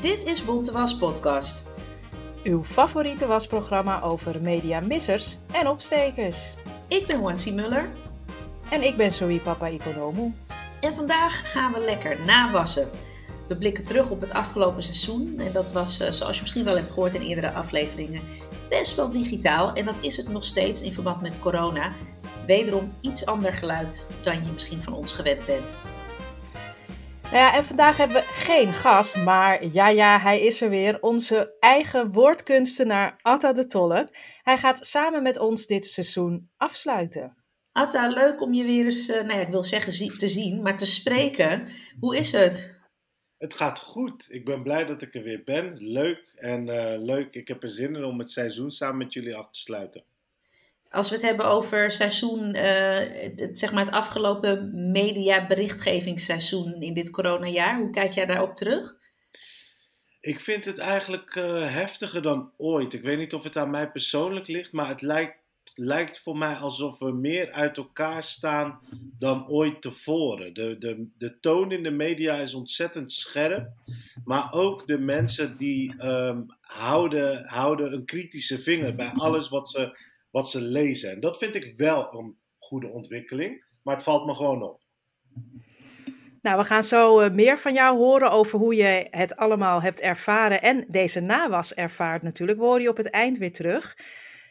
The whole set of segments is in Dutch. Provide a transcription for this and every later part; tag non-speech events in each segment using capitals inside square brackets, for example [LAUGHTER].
Dit is Bonte Was Podcast. Uw favoriete wasprogramma over mediamissers en opstekers. Ik ben Wansi Muller. En ik ben Zoe Papa Economo. En vandaag gaan we lekker nawassen. We blikken terug op het afgelopen seizoen. En dat was, eh, zoals je misschien wel hebt gehoord in eerdere afleveringen, best wel digitaal. En dat is het nog steeds in verband met corona. Wederom iets ander geluid dan je misschien van ons gewend bent. Nou ja, en vandaag hebben we geen gast, maar ja, ja, hij is er weer. Onze eigen woordkunstenaar Atta de Tolk. Hij gaat samen met ons dit seizoen afsluiten. Atta, leuk om je weer eens, uh, nou ja, ik wil zeggen te zien, maar te spreken. Hoe is het? Het gaat goed. Ik ben blij dat ik er weer ben. Leuk en uh, leuk. Ik heb er zin in om het seizoen samen met jullie af te sluiten. Als we het hebben over seizoen, uh, het, zeg maar het afgelopen media-berichtgevingsseizoen in dit coronajaar, hoe kijk jij daarop terug? Ik vind het eigenlijk uh, heftiger dan ooit. Ik weet niet of het aan mij persoonlijk ligt, maar het lijkt, lijkt voor mij alsof we meer uit elkaar staan dan ooit tevoren. De, de, de toon in de media is ontzettend scherp, maar ook de mensen die um, houden, houden een kritische vinger bij alles wat ze wat ze lezen. En dat vind ik wel een goede ontwikkeling, maar het valt me gewoon op. Nou, we gaan zo uh, meer van jou horen over hoe je het allemaal hebt ervaren en deze nawas ervaart natuurlijk. We horen je op het eind weer terug.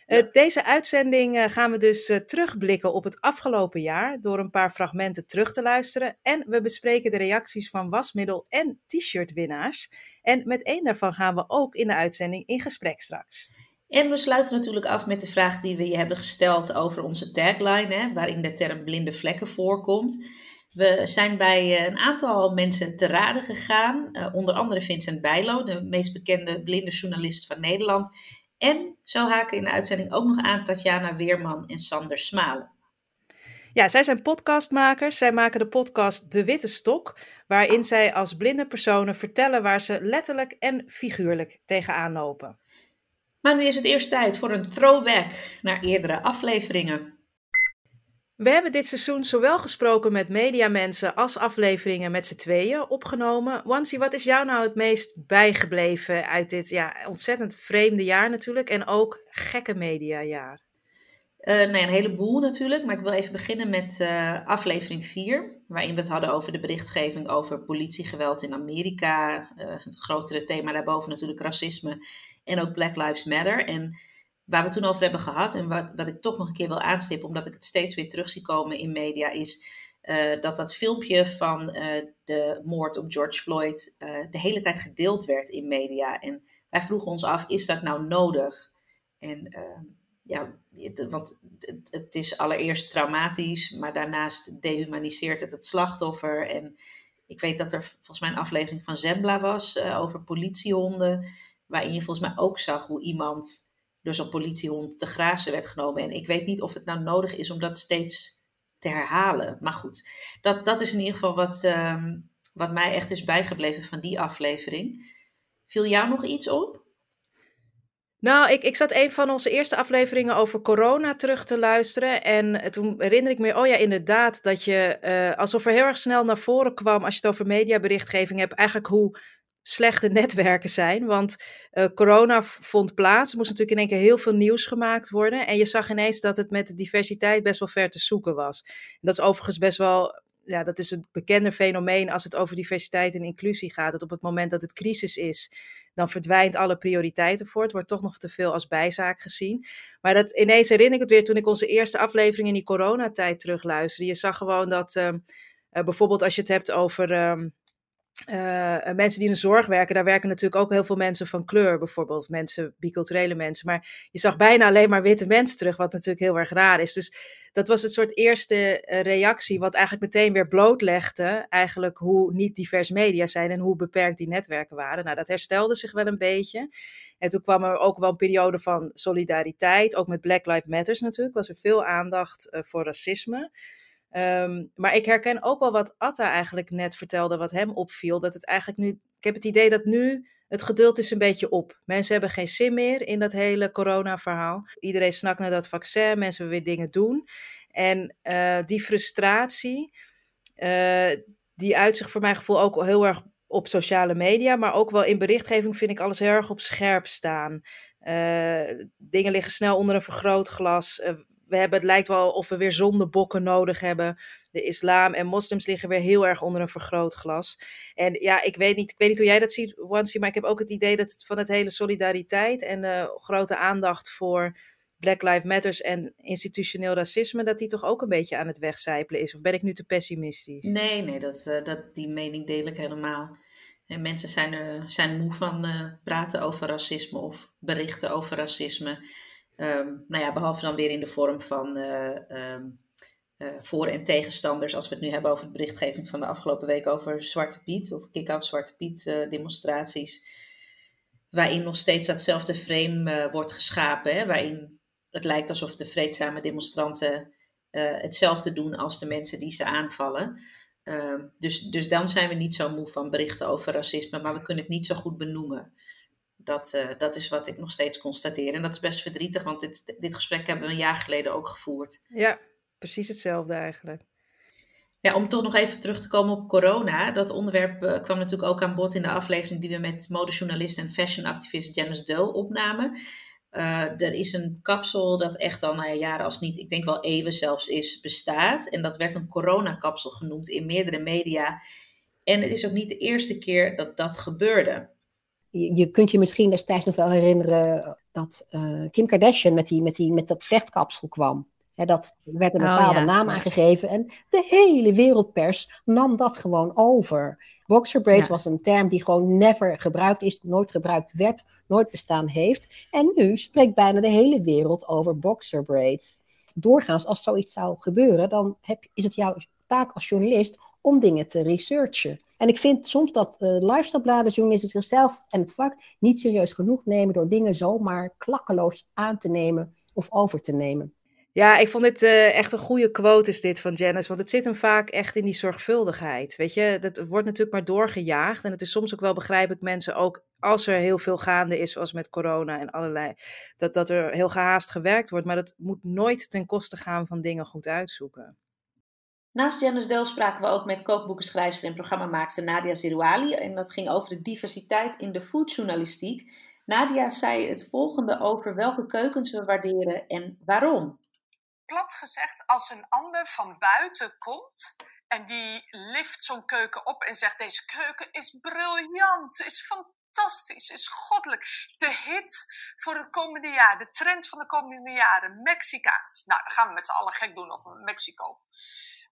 Ja. Deze uitzending uh, gaan we dus terugblikken op het afgelopen jaar door een paar fragmenten terug te luisteren. En we bespreken de reacties van wasmiddel- en t-shirt winnaars. En met één daarvan gaan we ook in de uitzending in gesprek straks. En we sluiten natuurlijk af met de vraag die we je hebben gesteld over onze tagline, hè, waarin de term blinde vlekken voorkomt. We zijn bij een aantal mensen te raden gegaan, uh, onder andere Vincent Bijlo, de meest bekende blinde journalist van Nederland. En zo haken in de uitzending ook nog aan Tatjana Weerman en Sander Smalen. Ja, zij zijn podcastmakers. Zij maken de podcast De Witte Stok, waarin zij als blinde personen vertellen waar ze letterlijk en figuurlijk tegenaan lopen. Maar nu is het eerst tijd voor een throwback naar eerdere afleveringen. We hebben dit seizoen zowel gesproken met mediamensen als afleveringen met z'n tweeën opgenomen. Wansi, wat is jou nou het meest bijgebleven uit dit ja, ontzettend vreemde jaar natuurlijk en ook gekke mediajaar? Uh, nou ja, een heleboel natuurlijk, maar ik wil even beginnen met uh, aflevering 4, waarin we het hadden over de berichtgeving over politiegeweld in Amerika. Uh, het grotere thema daarboven natuurlijk racisme en ook Black Lives Matter. En waar we het toen over hebben gehad en wat, wat ik toch nog een keer wil aanstippen, omdat ik het steeds weer terug zie komen in media, is dat dat filmpje van de moord op George Floyd de hele tijd gedeeld werd in media. En wij vroegen ons af, is dat nou nodig? En ja, want het, is allereerst traumatisch, maar daarnaast dehumaniseert het het slachtoffer. En ik weet dat er volgens mij een aflevering van Zembla was uh, over politiehonden, waarin je volgens mij ook zag hoe iemand door zo'n politiehond te grazen werd genomen. En ik weet niet of het nou nodig is om dat steeds te herhalen. Maar goed, dat, dat is in ieder geval wat, um, wat mij echt is bijgebleven van die aflevering. Viel jou nog iets op? Nou, ik, ik zat een van onze eerste afleveringen over corona terug te luisteren. En toen herinner ik me, oh ja, inderdaad, dat je uh, alsof er heel erg snel naar voren kwam als je het over mediaberichtgeving hebt, eigenlijk hoe slechte [LAUGHS] netwerken zijn. Want uh, corona vond plaats, er moest natuurlijk in één keer heel veel nieuws gemaakt worden. En je zag ineens dat het met de diversiteit best wel ver te zoeken was. Dat is overigens best wel ja, dat is een bekende fenomeen als het over diversiteit en inclusie gaat. Dat op het moment dat het crisis is, dan verdwijnt alle prioriteiten voor. Het wordt toch nog te veel als bijzaak gezien. Maar dat ineens herinner ik het weer toen ik onze eerste aflevering in die coronatijd terugluisterde. Je zag gewoon dat uh, uh, bijvoorbeeld als je het hebt over. Uh, uh, mensen die in de zorg werken, daar werken natuurlijk ook heel veel mensen van kleur, bijvoorbeeld mensen, biculturele mensen. Maar je zag bijna alleen maar witte mensen terug, wat natuurlijk heel erg raar is. Dus dat was het soort eerste uh, reactie, wat eigenlijk meteen weer blootlegde, eigenlijk hoe niet divers media zijn en hoe beperkt die netwerken waren. Nou, dat herstelde zich wel een beetje. En toen kwam er ook wel een periode van solidariteit, ook met Black Lives Matter natuurlijk, was er veel aandacht voor racisme. Um, maar ik herken ook wel wat Atta eigenlijk net vertelde, wat hem opviel. Dat het eigenlijk nu. Ik heb het idee dat nu het geduld is een beetje op. Mensen hebben geen zin meer in dat hele corona-verhaal. Iedereen snakt naar dat vaccin, mensen willen weer dingen doen. En uh, die frustratie, uh, die uit zich voor mijn gevoel ook heel erg op sociale media, maar ook wel in berichtgeving vind ik alles heel erg op scherp staan. Uh, dingen liggen snel onder een vergrootglas. We hebben, het lijkt wel of we weer zondebokken nodig hebben. De islam en moslims liggen weer heel erg onder een vergrootglas. En ja, ik weet niet, ik weet niet hoe jij dat ziet, Wansi, maar ik heb ook het idee dat van het hele solidariteit en uh, grote aandacht voor Black Lives Matters en institutioneel racisme, dat die toch ook een beetje aan het wegcijpelen is? Of ben ik nu te pessimistisch? Nee, nee, dat, uh, dat, die mening deel ik helemaal. En mensen zijn, zijn moe van uh, praten over racisme of berichten over racisme. Um, nou ja, behalve dan weer in de vorm van um, voor- en tegenstanders. Als we het nu hebben over de berichtgeving van de afgelopen week over Zwarte Piet of kick-out Zwarte Piet demonstraties. Waarin nog steeds datzelfde frame wordt geschapen. Hè, waarin het lijkt alsof de vreedzame demonstranten hetzelfde doen als de mensen die ze aanvallen. Uh, dus, dus dan zijn we niet zo moe van berichten over racisme, maar we kunnen het niet zo goed benoemen. Dat, uh, dat is wat ik nog steeds constateer. En dat is best verdrietig, want dit, dit gesprek hebben we een jaar geleden ook gevoerd. Ja, precies hetzelfde eigenlijk. Ja, om toch nog even terug te komen op corona. Dat onderwerp uh, kwam natuurlijk ook aan bod in de aflevering die we met modejournalist en fashionactivist Janice Dull opnamen. Uh, er is een kapsel dat echt al nou ja, jaren als niet, ik denk wel eeuwen zelfs is, bestaat. En dat werd een coronakapsel genoemd in meerdere media. En het is ook niet de eerste keer dat dat gebeurde. Je, je kunt je misschien destijds nog wel herinneren dat uh, Kim Kardashian met, die, met, die, met dat vechtkapsel kwam. He, dat werd een bepaalde oh, ja. naam aangegeven en de hele wereldpers nam dat gewoon over. Boxer braids ja. was een term die gewoon never gebruikt is, nooit gebruikt werd, nooit bestaan heeft. En nu spreekt bijna de hele wereld over boxer braids. Doorgaans, als zoiets zou gebeuren, dan heb, is het jouw taak als journalist om dingen te researchen. En ik vind soms dat uh, lifestylebladen journalisten zichzelf en het vak niet serieus genoeg nemen door dingen zomaar klakkeloos aan te nemen of over te nemen. Ja, ik vond dit uh, echt een goede quote is dit van Janice, want het zit hem vaak echt in die zorgvuldigheid. Weet je, dat wordt natuurlijk maar doorgejaagd en het is soms ook wel begrijp ik mensen ook als er heel veel gaande is, zoals met corona en allerlei, dat, dat er heel gehaast gewerkt wordt, maar dat moet nooit ten koste gaan van dingen goed uitzoeken. Naast Janice Del spraken we ook met kookboekenschrijfster en programmamaakster Nadia Zirouali en dat ging over de diversiteit in de foodjournalistiek. Nadia zei het volgende over welke keukens we waarderen en waarom plat gezegd, als een ander van buiten komt en die lift zo'n keuken op en zegt: Deze keuken is briljant, is fantastisch, is goddelijk, is de hit voor de komende jaren, de trend van de komende jaren, Mexicaans. Nou, dan gaan we met z'n allen gek doen over Mexico.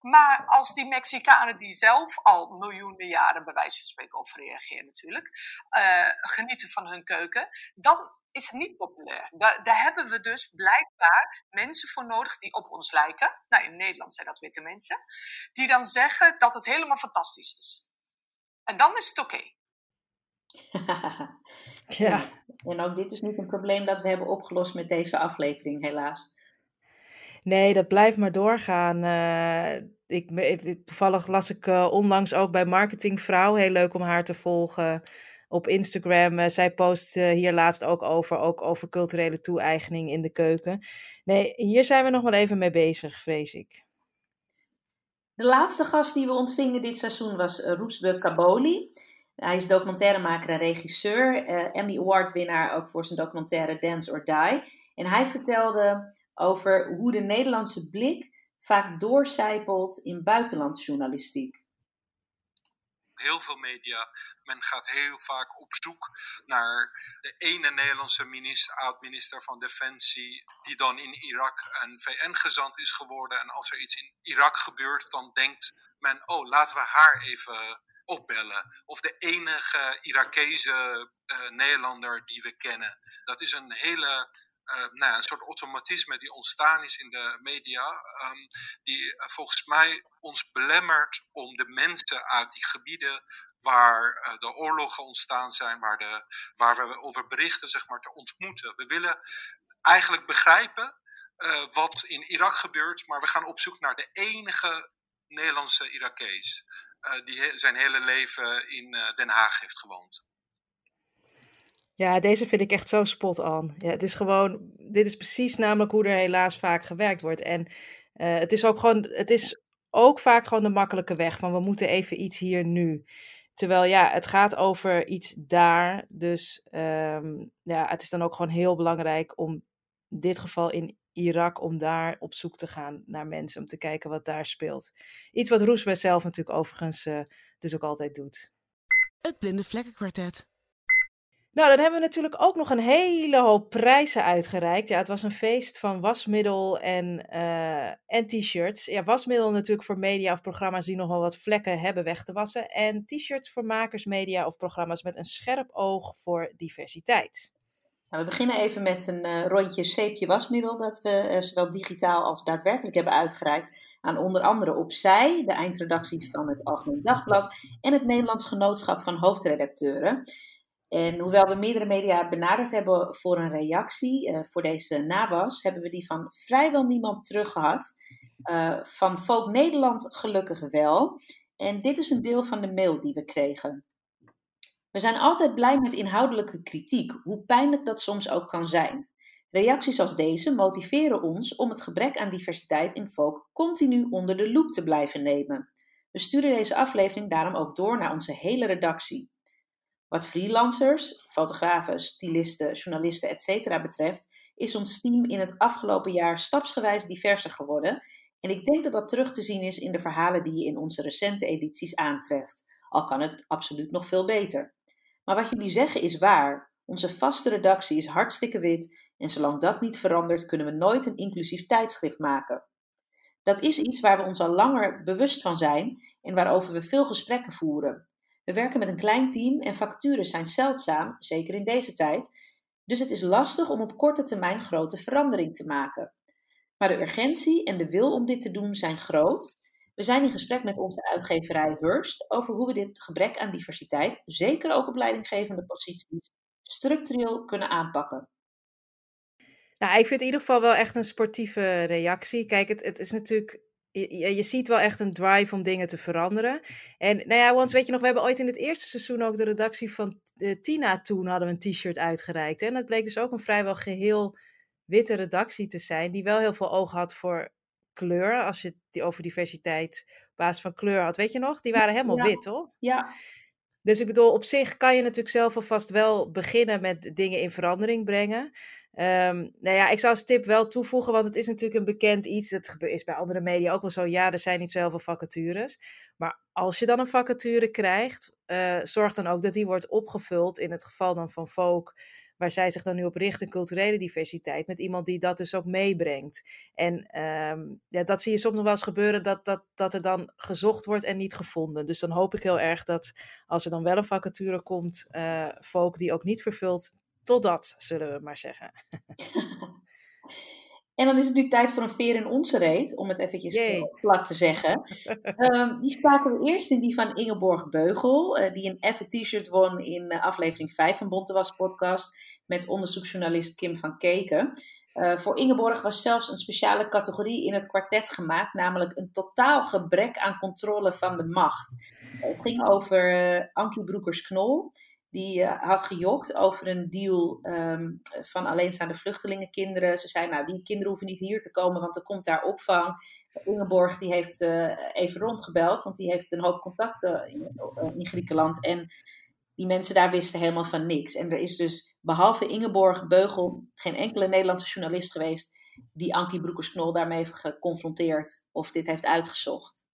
Maar als die Mexicanen die zelf al miljoenen jaren, bij wijze van spreken, over reageren natuurlijk, uh, genieten van hun keuken, dan is niet populair. Daar, daar, hebben we dus blijkbaar mensen voor nodig die op ons lijken. Nou, in Nederland zijn dat witte mensen. Die dan zeggen dat het helemaal fantastisch is. En dan is het oké. Okay. [LAUGHS] ja. En ook dit is niet een probleem dat we hebben opgelost met deze aflevering, helaas. Nee, dat blijft maar doorgaan. Uh, ik, toevallig las ik uh, onlangs ook bij Marketingvrouw, heel leuk om haar te volgen op Instagram. Uh, zij post hier laatst ook over, ook over culturele toe-eigening in de keuken. Nee, hier zijn we nog wel even mee bezig, vrees ik. De laatste gast die we ontvingen dit seizoen was Roesbe Kaboli. Hij is documentairemaker en regisseur, Emmy Award winnaar ook voor zijn documentaire Dance or Die. En hij vertelde over hoe de Nederlandse blik vaak doorcijpelt in buitenlandjournalistiek heel veel media. Men gaat heel vaak op zoek naar de ene Nederlandse minister, oud-minister van Defensie, die dan in Irak een VN-gezant is geworden. En als er iets in Irak gebeurt, dan denkt men, oh, laten we haar even opbellen. Of de enige Irakese uh, Nederlander die we kennen. Dat is een hele nou ja, een soort automatisme die ontstaan is in de media, um, die uh, volgens mij ons belemmert om de mensen uit die gebieden waar uh, de oorlogen ontstaan zijn, waar, de, waar we over berichten, zeg maar, te ontmoeten. We willen eigenlijk begrijpen wat in Irak gebeurt, maar we gaan op zoek naar de enige Nederlandse Irakees die zijn hele leven in Den Haag heeft gewoond. Ja, deze vind ik echt zo spot on. Ja, het is gewoon, dit is precies namelijk hoe er helaas vaak gewerkt wordt. En uh, het is ook gewoon, het is ook vaak gewoon de makkelijke weg van we moeten even iets hier nu. terwijl ja, het gaat over iets daar. Dus ehm, ja, het is dan ook gewoon heel belangrijk om in dit geval in Irak, om daar op zoek te gaan naar mensen, om te kijken wat daar speelt. Iets wat Roesbeh zelf natuurlijk overigens uh, dus ook altijd doet. Het Blinde Vlekkenkwartet. Nou, dan hebben we natuurlijk ook nog een hele hoop prijzen uitgereikt. Ja, het was een feest van wasmiddel en, uh, en t-shirts. Ja, wasmiddel natuurlijk voor media of programma's die nog wel wat vlekken hebben weg te wassen. En t-shirts voor makers, media of programma's met een scherp oog voor diversiteit. Nou, we beginnen even met een uh, rondje zeepje wasmiddel dat we uh, zowel digitaal als daadwerkelijk hebben uitgereikt aan onder andere Opzij, de eindredactie van het Algemeen Dagblad en het Nederlands Genootschap van Hoofdredacteuren. En hoewel we meerdere media benaderd hebben voor een reactie uh, voor deze nawas, hebben we die van vrijwel niemand teruggehad. van Volk Nederland gelukkig wel. En dit is een deel van de mail die we kregen. We zijn altijd blij met inhoudelijke kritiek, hoe pijnlijk dat soms ook kan zijn. Reacties als deze motiveren ons om het gebrek aan diversiteit in folk continu onder de loep te blijven nemen. We sturen deze aflevering daarom ook door naar onze hele redactie. Wat freelancers, fotografen, stylisten, journalisten etc. betreft, is ons team in het afgelopen jaar stapsgewijs diverser geworden. En ik denk dat dat terug te zien is in de verhalen die je in onze recente edities aantreft. Al kan het absoluut nog veel beter. Maar wat jullie zeggen is waar. Onze vaste redactie is hartstikke wit en zolang dat niet verandert, kunnen we nooit een inclusief tijdschrift maken. Dat is iets waar we ons al langer bewust van zijn en waarover we veel gesprekken voeren. We werken met een klein team en vacatures zijn zeldzaam, zeker in deze tijd. Dus het is lastig om op korte termijn grote verandering te maken. Maar de urgentie en de wil om dit te doen zijn groot we zijn in gesprek met onze uitgeverij Hurst over hoe we dit gebrek aan diversiteit, zeker ook op leidinggevende posities, structureel kunnen aanpakken. Nou, ik vind in ieder geval wel echt een sportieve reactie. Kijk, het, het is natuurlijk je, je, ziet wel echt een drive om dingen te veranderen. En nou ja, want weet je nog, we hebben ooit in het eerste seizoen ook de redactie van uh, Tina toen hadden we een t-shirt uitgereikt. En dat bleek dus ook een vrijwel geheel witte redactie te zijn, die wel heel veel oog had voor kleur, als je die over diversiteit op basis van kleur had, weet je nog? Die waren helemaal wit, hoor. Ja. Dus ik bedoel, op zich kan je natuurlijk zelf alvast wel beginnen met dingen in verandering brengen. Um, nou ja, ik zou als tip wel toevoegen, want het is natuurlijk een bekend iets. Dat is bij andere media ook wel zo. Ja, er zijn niet zoveel vacatures. Maar als je dan een vacature krijgt, uh, zorg dan ook dat die wordt opgevuld. In het geval dan van Folk waar zij zich dan nu op richten, culturele diversiteit, met iemand die dat dus ook meebrengt. En um, ja, dat zie je soms nog wel eens gebeuren, dat, dat, dat er dan gezocht wordt en niet gevonden. Dus dan hoop ik heel erg dat als er dan wel een vacature komt, uh, Folk die ook niet vervult, totdat, zullen we maar zeggen. [LAUGHS] En dan is het nu tijd voor een veer in onze reet, om het eventjes plat te zeggen. um, [LAUGHS] die spraken we eerst in die van Ingeborg Beugel, uh, die een effe t-shirt won in uh, aflevering 5 van Bontewas podcast met onderzoeksjournalist Kim van Keken. Uh, voor Ingeborg was zelfs een speciale categorie in het kwartet gemaakt, namelijk een totaal gebrek aan controle van de macht. Het ging over Ankie Broekers-Knol die uh, had gejokt over een deal um, van alleenstaande vluchtelingenkinderen. Ze zei, nou, die kinderen hoeven niet hier te komen, want er komt daar opvang. Ingeborg die heeft uh, even rondgebeld, want die heeft een hoop contacten in, uh, in, Griekenland. En die mensen daar wisten helemaal van niks. En er is dus, behalve Ingeborg Beugel, geen enkele Nederlandse journalist geweest die Ankie Broekers-Knol daarmee heeft geconfronteerd of dit heeft uitgezocht.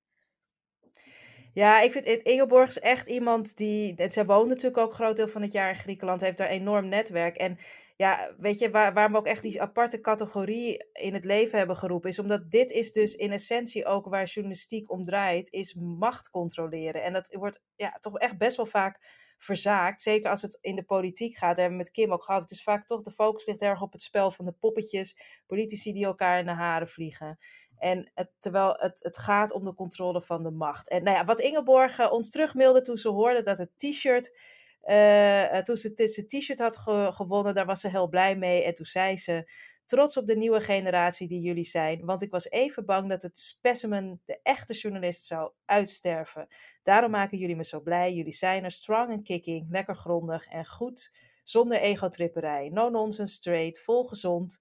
Ja, ik vind Ingeborg is echt iemand die. Zij woont natuurlijk ook een groot deel van het jaar in Griekenland, heeft daar een enorm netwerk. En ja, weet je, waar, waarom we ook echt die aparte categorie in het leven hebben geroepen, is omdat dit is dus in essentie ook waar journalistiek om draait, is macht controleren. En dat wordt ja, toch echt best wel vaak verzaakt. Zeker als het in de politiek gaat. Dat hebben we met Kim ook gehad. Het is vaak toch de focus ligt erg op het spel van de poppetjes. Politici die elkaar in de haren vliegen. En terwijl het, het gaat om de controle van de macht. En nou ja, wat Ingeborg uh, ons terugmailde toen ze hoorde dat het t-shirt. Uh, toen ze het t-shirt had gewonnen, daar was ze heel blij mee. En toen zei ze: Trots op de nieuwe generatie die jullie zijn. Want ik was even bang dat het specimen, de echte journalist, zou uitsterven. Daarom maken jullie me zo blij. Jullie zijn er strong en kicking, lekker grondig en goed. Zonder egotripperij. No nonsense straight, vol gezond.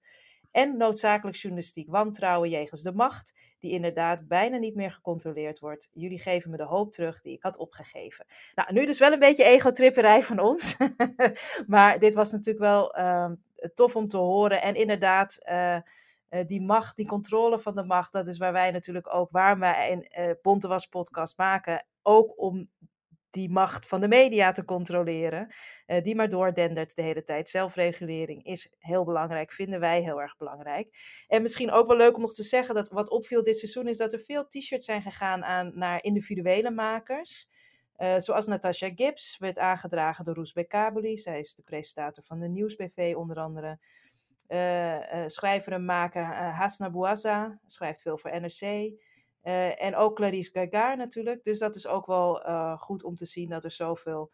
En noodzakelijk journalistiek wantrouwen jegens de macht, die inderdaad bijna niet meer gecontroleerd wordt. Jullie geven me de hoop terug die ik had opgegeven. Nou, nu dus wel een beetje egotripperij van ons, [LAUGHS] maar dit was natuurlijk wel ehm, tof om te horen. En inderdaad, uh, die macht, die controle van de macht, dat is waar wij natuurlijk ook, waar wij een uh, Bonte Was podcast maken, ook om die macht van de media te controleren, uh, die maar doordendert de hele tijd. Zelfregulering is heel belangrijk, vinden wij heel erg belangrijk. En misschien ook wel leuk om nog te zeggen dat wat opviel dit seizoen is dat er veel t-shirts zijn gegaan aan, naar individuele makers. Uh, zoals Natasha Gibbs werd aangedragen door Roes Bekabeli. Zij is de presentator van de Nieuwsbv onder andere. Uh, schrijver en maker Hasna Bouazza schrijft veel voor NRC. Uh, en ook Clarice Gagar natuurlijk. Dus dat is ook wel uh, goed om te zien dat er zoveel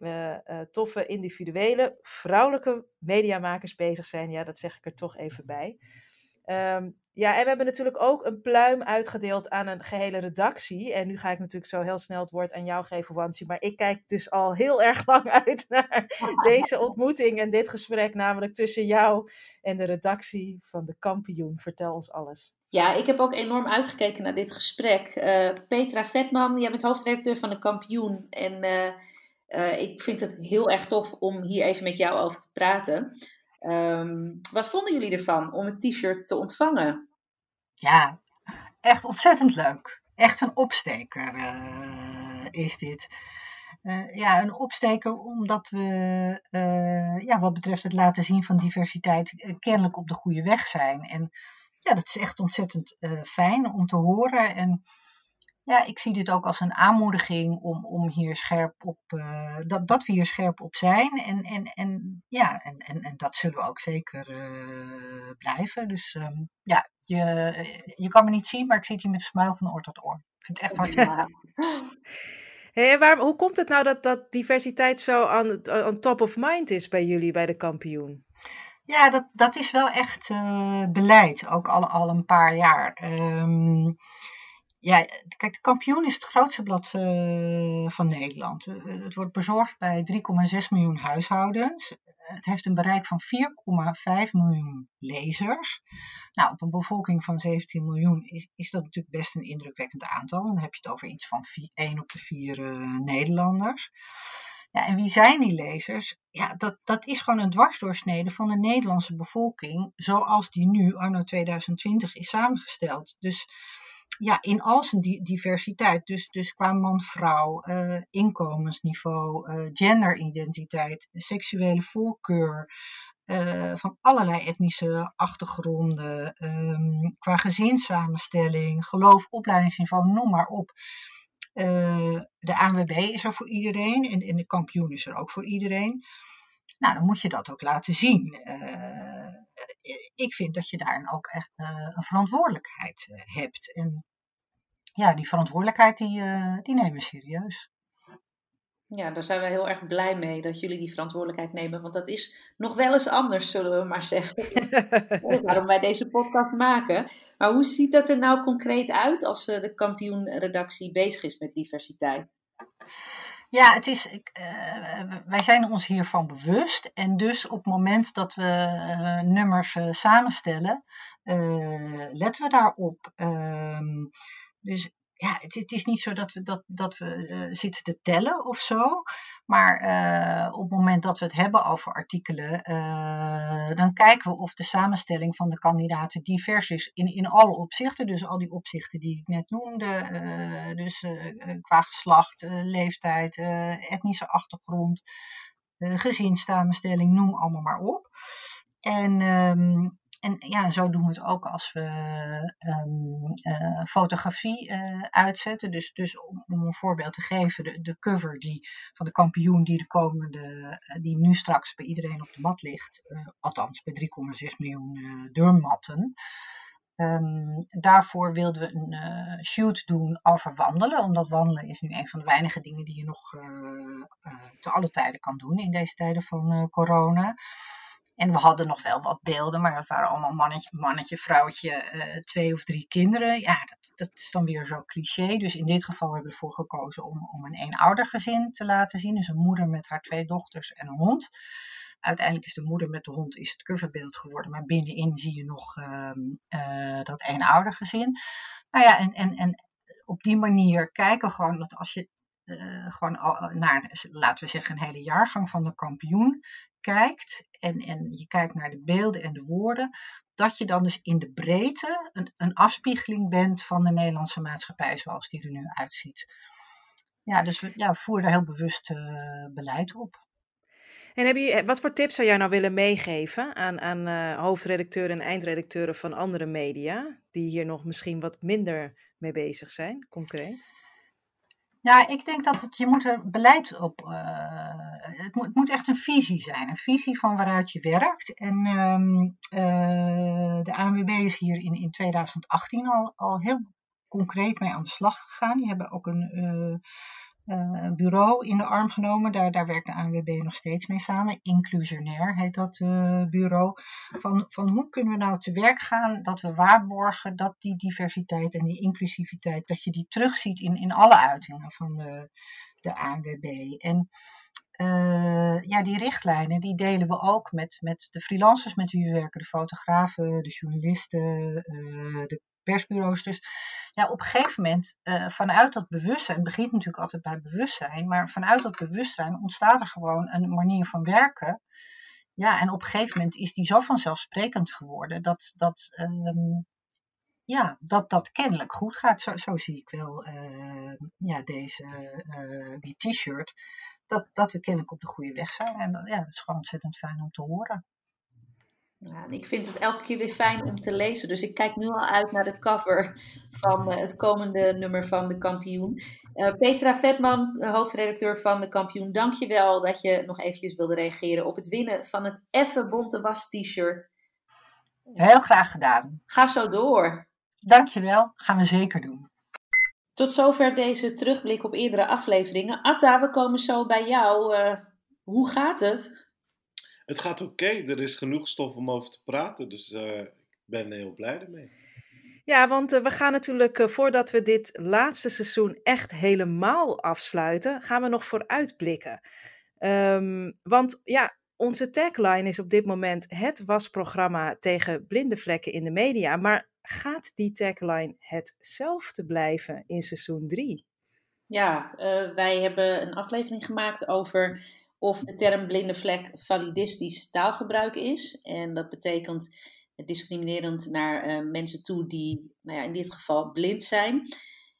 uh, toffe individuele vrouwelijke mediamakers bezig zijn. Ja, dat zeg ik er toch even bij. Um, ja, en we hebben natuurlijk ook een pluim uitgedeeld aan een gehele redactie. En nu ga ik natuurlijk zo heel snel het woord aan jou geven, Wansi. Maar ik kijk dus al heel erg [LAUGHS] lang uit naar deze [LAUGHS] ontmoeting en dit gesprek. Namelijk tussen jou en de redactie van de kampioen. Vertel ons alles. Ja, ik heb ook enorm uitgekeken naar dit gesprek. Uh, Petra Vetman, jij bent hoofdredacteur van de Kampioen. En uh, uh, ik vind het heel erg tof om hier even met jou over te praten. Um, wat vonden jullie ervan om het t-shirt te ontvangen? Ja, echt ontzettend leuk. Echt een opsteker is dit. ja, een opsteker omdat we, ja, wat betreft het laten zien van diversiteit, kennelijk op de goede weg zijn. En ja, dat is echt ontzettend uh, fijn om te horen. En ja, ik zie dit ook als een aanmoediging om, om hier scherp op, uh, dat, dat we hier scherp op zijn. En, en, en ja, en, en, en dat zullen we ook zeker uh, blijven. Dus um, ja, je, je kan me niet zien, maar ik zit hier met een smile van oor tot oor. Ik vind het echt hartstikke [LAUGHS] Hey, waarom, hoe komt het nou dat, dat diversiteit zo on, on top of mind is bij jullie, bij de kampioen? Ja, dat, dat is wel echt uh, beleid, ook al, al een paar jaar. Um, ja, kijk, de kampioen is het grootste blad uh, van Nederland. Uh, het wordt bezorgd bij 3,6 miljoen huishoudens. Het heeft een bereik van 4,5 miljoen lezers. Nou, op een bevolking van 17 miljoen is, is dat natuurlijk best een indrukwekkend aantal. Dan heb je het over iets van 4, 1 op de 4 Nederlanders. Ja, en wie zijn die lezers? Ja, dat, dat is gewoon een dwarsdoorsnede van de Nederlandse bevolking, zoals die nu, anno 2020, is samengesteld. Dus ja, in al zijn diversiteit, dus, dus qua man-vrouw, uh, inkomensniveau, uh, genderidentiteit, seksuele voorkeur, uh, van allerlei etnische achtergronden, um, qua gezinssamenstelling, geloof, opleidingsniveau, noem maar op. Uh, de ANWB is er voor iedereen en, de kampioen is er ook voor iedereen. Nou, dan moet je dat ook laten zien. Uh, ik vind dat je daarin ook echt een verantwoordelijkheid hebt. En ja, die verantwoordelijkheid die, die nemen we serieus. Ja, daar zijn we heel erg blij mee dat jullie die verantwoordelijkheid nemen. Want dat is nog wel eens anders, zullen we maar zeggen. [LAUGHS] Waarom wij deze podcast maken. Maar hoe ziet dat er nou concreet uit als de kampioenredactie bezig is met diversiteit? Ja, het is, uh, wij zijn ons hiervan bewust. En dus op het moment dat we uh, nummers uh, samenstellen, letten we daarop. Ehm, dus ja, het, is niet zo dat we, dat, dat we uh, zitten te tellen of zo. Maar uh, op het moment dat we het hebben over artikelen, uh, dan kijken we of de samenstelling van de kandidaten divers is in, in alle opzichten. Dus al die opzichten die ik net noemde. dus qua geslacht, leeftijd, etnische achtergrond, gezinssamenstelling, noem allemaal maar op. En um, en ja, zo doen we het ook als we um, uh, fotografie uh, uitzetten. Dus, dus om, een voorbeeld te geven, de, de cover die, van de kampioen die de komende, uh, die nu straks bij iedereen op de mat ligt, althans bij 3,6 miljoen deurmatten. Um, daarvoor wilden we een shoot doen over wandelen, omdat wandelen is nu een van de weinige dingen die je nog te alle tijden kan doen in deze tijden van corona. En we hadden nog wel wat beelden, maar dat waren allemaal mannetje, mannetje vrouwtje, uh, twee of drie kinderen. Ja, dat, dat is dan weer zo cliché. Dus in dit geval hebben we ervoor gekozen om, om een eenoudergezin te laten zien. Dus een moeder met haar twee dochters en een hond. Uiteindelijk is de moeder met de hond is het coverbeeld geworden, maar binnenin zie je nog ehm, uh, dat eenoudergezin. Nou ja, en, en, en op die manier kijken gewoon dat als je uh, gewoon naar, laten we zeggen, een hele jaargang van de kampioen kijkt en, en je kijkt naar de beelden en de woorden, dat je dan dus in de breedte een, een afspiegeling bent van de Nederlandse maatschappij zoals die er nu uitziet. Ja, dus we ja, voeren daar heel bewust uh, beleid op. En heb je, wat voor tips zou jij nou willen meegeven aan, aan uh, hoofdredacteuren en eindredacteuren van andere media, die hier nog misschien wat minder mee bezig zijn, concreet? Ja, ik denk dat het, je moet er beleid op. Uh, het, moet, echt een visie zijn. Een visie van waaruit je werkt. En um, uh, de ANWB is hier in, in 2018 al, al heel concreet mee aan de slag gegaan. Die hebben ook een. Uh, bureau in de arm genomen. Daar, daar werkt de ANWB nog steeds mee samen. Inclusionair heet dat uh, bureau. Van, van hoe kunnen we nou te werk gaan dat we waarborgen dat die diversiteit en die inclusiviteit, dat je die terugziet in, in alle uitingen van de, de ANWB. En uh, ja, die richtlijnen die delen we ook met, met de freelancers met wie we werken, de fotografen, de journalisten, de persbureaus. Dus ja, op een gegeven moment, uh, vanuit dat bewustzijn, het begint natuurlijk altijd bij bewustzijn, maar vanuit dat bewustzijn ontstaat er gewoon een manier van werken. Ja, en op een gegeven moment is die zo vanzelfsprekend geworden dat dat, um, ja, dat, dat kennelijk goed gaat. Zo, zie ik wel uh, ja, deze, uh, die t-shirt. Dat, dat we kennelijk op de goede weg zijn. En dat, ja, dat is gewoon ontzettend fijn om te horen. Ja, ik vind het elke keer weer fijn om te lezen. Dus ik kijk nu al uit naar de cover van uh, het komende nummer van De Kampioen. Uh, Petra Vetman, hoofdredacteur van De Kampioen, dank je wel dat je nog eventjes wilde reageren op het winnen van het Effe Bonte Was t-shirt. Heel graag gedaan. Ga zo door. Dank je wel, gaan we zeker doen. Tot zover deze terugblik op eerdere afleveringen. Atta, we komen zo bij jou. Uh, hoe gaat het? Het gaat oké, okay. er is genoeg stof om over te praten, dus uh, ik ben heel blij ermee. Ja, want uh, we gaan natuurlijk, uh, voordat we dit laatste seizoen echt helemaal afsluiten, gaan we nog vooruitblikken. Um, want ja, onze tagline is op dit moment het wasprogramma tegen blinde vlekken in de media. Maar gaat die tagline hetzelfde blijven in seizoen 3? Ja, wij hebben een aflevering gemaakt over of de term blinde vlek validistisch taalgebruik is. En dat betekent discriminerend naar uh, mensen toe die nou ja, in dit geval blind zijn.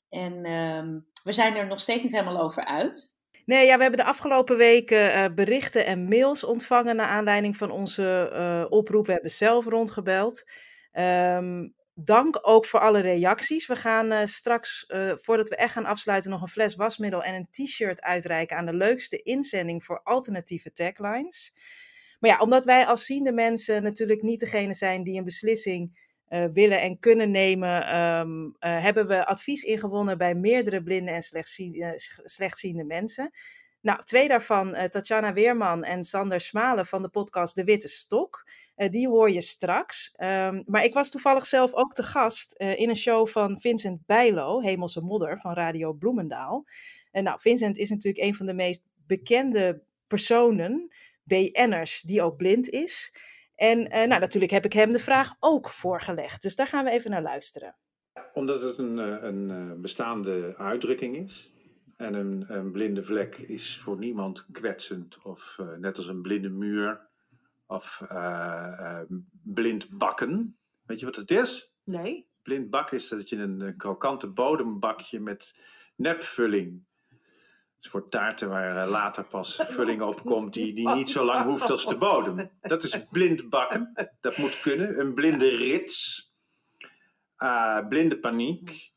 En uh, we zijn er nog steeds niet helemaal over uit. Nee, ja, we hebben de afgelopen weken uh, berichten en mails ontvangen naar aanleiding van onze uh, oproep. We hebben zelf rondgebeld. Um, dank ook voor alle reacties. We gaan uh, straks, uh, voordat we echt gaan afsluiten, nog een fles wasmiddel en een t-shirt uitreiken aan de leukste inzending voor alternatieve taglines. Maar ja, omdat wij als ziende mensen natuurlijk niet degene zijn die een beslissing uh, willen en kunnen nemen, um, hebben we advies ingewonnen bij meerdere blinde en slechtziende mensen. Nou, twee daarvan, Tatjana Weerman en Sander Smalen van de podcast De Witte Stok. Uh, die hoor je straks. Um, maar ik was toevallig zelf ook te gast uh, in een show van Vincent Bijlo, Hemelse Modder van Radio Bloemendaal. En nou, Vincent is natuurlijk een van de meest bekende personen, BN'ers, die ook blind is. En uh, nou, natuurlijk heb ik hem de vraag ook voorgelegd. Dus daar gaan we even naar luisteren. Omdat het een, een bestaande uitdrukking is. En een, blinde vlek is voor niemand kwetsend of net als een blinde muur of uh, blind bakken. Weet je wat het is? Nee. Blind bakken is dat je een, een krokante bodembakje met nepvulling. is voor taarten waar eh, later pas [LAUGHS] vulling op komt die, die niet zo lang hoeft als de bodem. Dat is blind bakken. Dat moet kunnen. Een blinde rits. Uh, blinde paniek.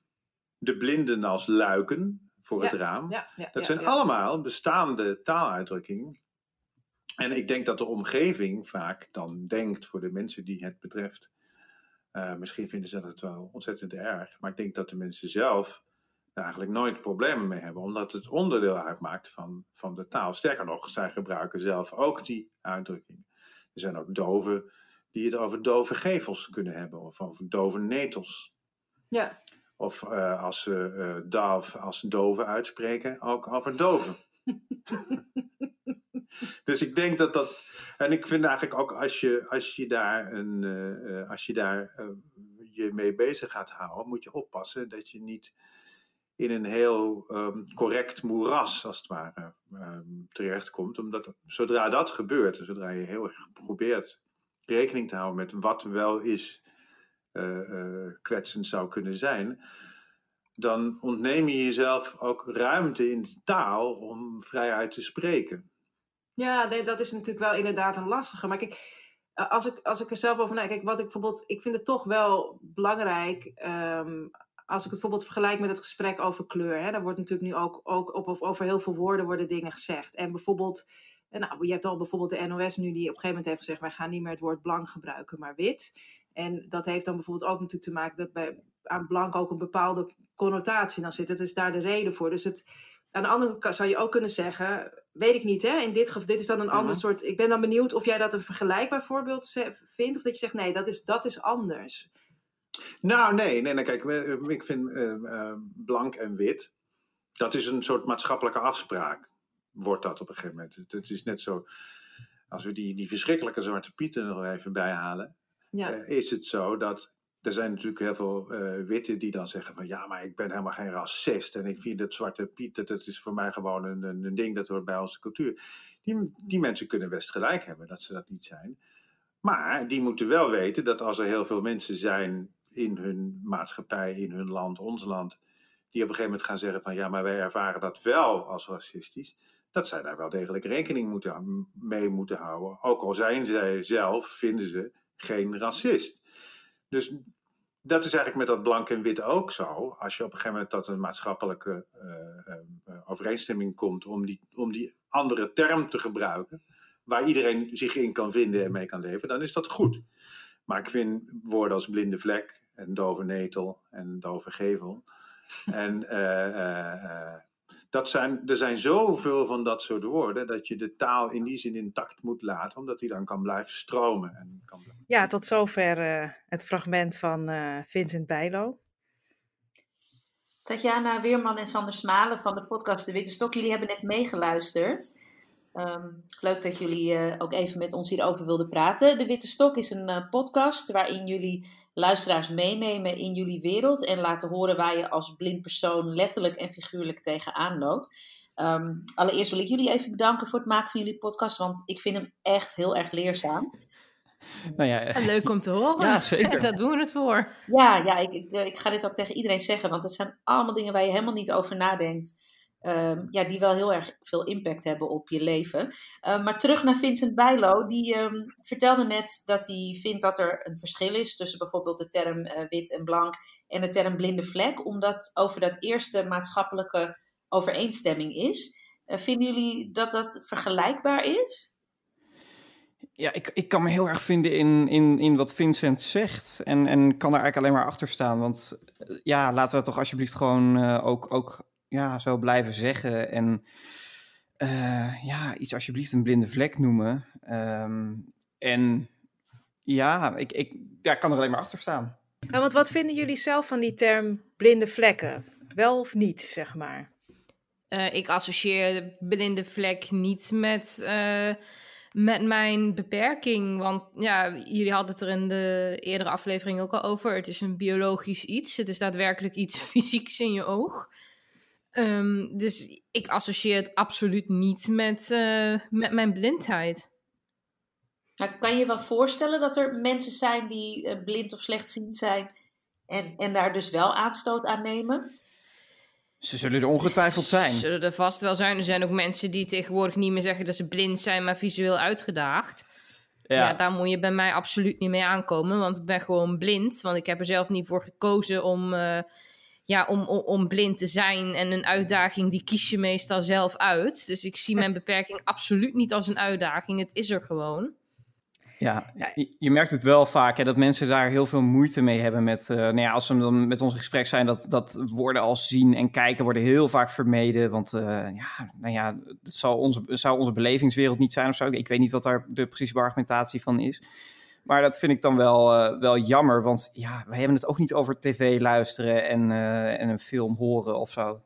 De blinden als luiken voor ja, het raam. Ja, ja, dat zijn allemaal bestaande taaluitdrukkingen en ik denk dat de omgeving vaak dan denkt voor de mensen die het betreft. Uh, misschien vinden ze dat wel ontzettend erg. Maar ik denk dat de mensen zelf er eigenlijk nooit problemen mee hebben. Omdat het onderdeel uitmaakt van, van de taal. Sterker nog, zij gebruiken zelf ook die uitdrukking. Er zijn ook doven die het over dove gevels kunnen hebben. Of over dove netels. Ja. Of uh, als ze uh, dove als dove uitspreken, ook over doven. [LAUGHS] Dus ik denk dat dat. En ik vind eigenlijk ook als je, als je daar, een, eh, eh, als je, daar eh, je mee bezig gaat houden, moet je oppassen dat je niet in een heel ehm, correct moeras, als het ware, ehm, terechtkomt. Omdat zodra dat gebeurt, zodra je heel erg probeert rekening te houden met wat wel is kwetsend zou kunnen zijn, dan ontneem je jezelf ook ruimte in de taal om vrijuit te spreken. Ja, dat is natuurlijk wel inderdaad een lastige. Maar kijk, als ik, als ik er zelf over nadenk, wat ik bijvoorbeeld, ik vind het toch wel belangrijk. Ehm, als ik het bijvoorbeeld vergelijk met het gesprek over kleur, hè, daar wordt natuurlijk nu ook, ook over heel veel woorden worden dingen gezegd. En bijvoorbeeld, nou, je hebt al bijvoorbeeld de NOS nu die op een gegeven moment heeft gezegd, wij gaan niet meer het woord blank gebruiken, maar wit. En dat heeft dan bijvoorbeeld ook natuurlijk te maken dat bij, aan blank ook een bepaalde connotatie dan zit. Dat is daar de reden voor. Dus het, aan de andere kant zou je ook kunnen zeggen, weet ik niet, hè? In dit geval, dit is dan een ander soort. Ik ben dan benieuwd of jij dat een vergelijkbaar voorbeeld vindt, of dat je zegt, nee, dat is, dat is anders. Nou, nee, nee, nee kijk, ik vind uh, blank en wit, dat is een soort maatschappelijke afspraak, wordt dat op een gegeven moment. Het, het is net zo, als we die, die verschrikkelijke zwarte pieten nog even bijhalen, ja. uh, is het zo dat er zijn natuurlijk heel veel uh, witten die dan zeggen van ja, maar ik ben helemaal geen racist en ik vind dat Zwarte Piet, dat, dat is voor mij gewoon een, een, ding dat hoort bij onze cultuur. Die, die mensen kunnen best gelijk hebben dat ze dat niet zijn. Maar die moeten wel weten dat als er heel veel mensen zijn in hun maatschappij, in hun land, ons land, die op een gegeven moment gaan zeggen van ja, maar wij ervaren dat wel als racistisch, dat zij daar wel degelijk rekening moeten, mee moeten houden. Ook al zijn zij zelf, vinden ze, geen racist. Dus dat is eigenlijk met dat blank en wit ook zo. Als je op een gegeven moment tot een maatschappelijke uh, uh, overeenstemming komt om die, om die andere term te gebruiken, waar iedereen zich in kan vinden en mee kan leven, dan is dat goed. Maar ik vind woorden als blinde vlek en dove netel en dove gevel en dat zijn, er zijn zoveel van dat soort woorden dat je de taal in die zin intact moet laten, omdat die dan kan blijven stromen. En kan... Ja, tot zover uh, het fragment van uh, Vincent Bijlo. Tatjana Weerman en Sander Smalen van de podcast De Witte Stok, jullie hebben net meegeluisterd. Um, leuk dat jullie uh, ook even met ons hierover wilden praten. De Witte Stok is een podcast waarin jullie luisteraars meenemen in jullie wereld en laten horen waar je als blind persoon letterlijk en figuurlijk tegenaan loopt. Ehm, allereerst wil ik jullie even bedanken voor het maken van jullie podcast, want ik vind hem echt heel erg leerzaam. Nou ja, en [LAUGHS] leuk om te horen. Ja, zeker. [LAUGHS] Daar doen we het voor. Ja, ja ik, ik, ik ga dit ook tegen iedereen zeggen, want het zijn allemaal dingen waar je helemaal niet over nadenkt. Ehm, ja, die wel heel erg veel impact hebben op je leven. Ehm, maar terug naar Vincent Bijlo, die ehm, vertelde net dat hij vindt dat er een verschil is tussen bijvoorbeeld de term uh, wit en blank en de term blinde vlek, omdat over dat eerste maatschappelijke overeenstemming is. Uh, vinden jullie dat dat vergelijkbaar is? Ja, ik, ik kan me heel erg vinden in, in, in wat Vincent zegt. En, en kan daar eigenlijk alleen maar achter staan. Want eh, ja, laten we toch alsjeblieft gewoon ook, ook ja, zo blijven zeggen. En uh, ja, iets alsjeblieft een blinde vlek noemen. Um, en ja, ik, ik ja, kan er alleen maar achter staan. Ja, want wat vinden jullie zelf van die term blinde vlekken? Wel of niet, zeg maar? Uh, ik associeer blinde vlek niet met, uh, met mijn beperking. Want ja, jullie hadden het er in de eerdere aflevering ook al over. Het is een biologisch iets. Het is daadwerkelijk iets [LAUGHS] fysieks in je oog. Um, dus ik associeer het absoluut niet met, uh, met mijn blindheid. Nou, kan je wel voorstellen dat er mensen zijn die uh, blind of slechtziend zijn en, en daar dus wel aanstoot aan nemen? Ze zullen er ongetwijfeld zijn. Zullen er vast wel zijn. Er zijn ook mensen die tegenwoordig niet meer zeggen dat ze blind zijn, maar visueel uitgedaagd. Ja. ja. daar moet je bij mij absoluut niet mee aankomen, want ik ben gewoon blind. Want ik heb er zelf niet voor gekozen om. Uh, ja, om, om, om, blind te zijn en een uitdaging, die kies je meestal zelf uit. Dus ik zie mijn beperking absoluut niet als een uitdaging. Het is er gewoon. Ja, je, je merkt het wel vaak hè, dat mensen daar heel veel moeite mee hebben met, uh, nou ja, als we dan met ons gesprek zijn, dat, dat woorden als zien en kijken worden heel vaak vermeden. Want uh, ja, nou ja, het zou onze, zou onze belevingswereld niet zijn of zo. Ik weet niet wat daar de precieze argumentatie van is. Maar dat vind ik dan wel, uh, wel jammer, want ja, we hebben het ook niet over tv luisteren en, uh, en een film horen of zo.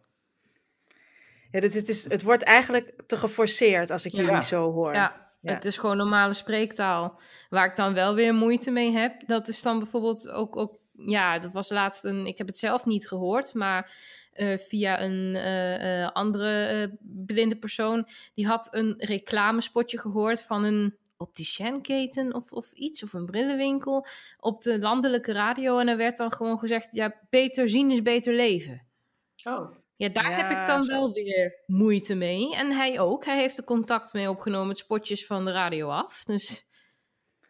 Ja, dus het, is, het wordt eigenlijk te geforceerd als ik Ja. jullie zo hoor. Ja, Ja. het is gewoon normale spreektaal. Waar ik dan wel weer moeite mee heb, dat is dan bijvoorbeeld ook, ook ja, dat was laatst een, ik heb het zelf niet gehoord, maar eh, via een eh, eh, andere eh, blinde persoon, die had een reclamespotje gehoord van een opticienketen of, of iets, of een brillenwinkel, op de landelijke radio. En er werd dan gewoon gezegd, ja, beter zien is beter leven. Oh. Ja, daar heb ik dan zo. wel weer moeite mee. En hij ook. Hij heeft er contact mee opgenomen met spotjes van de radio af. Dus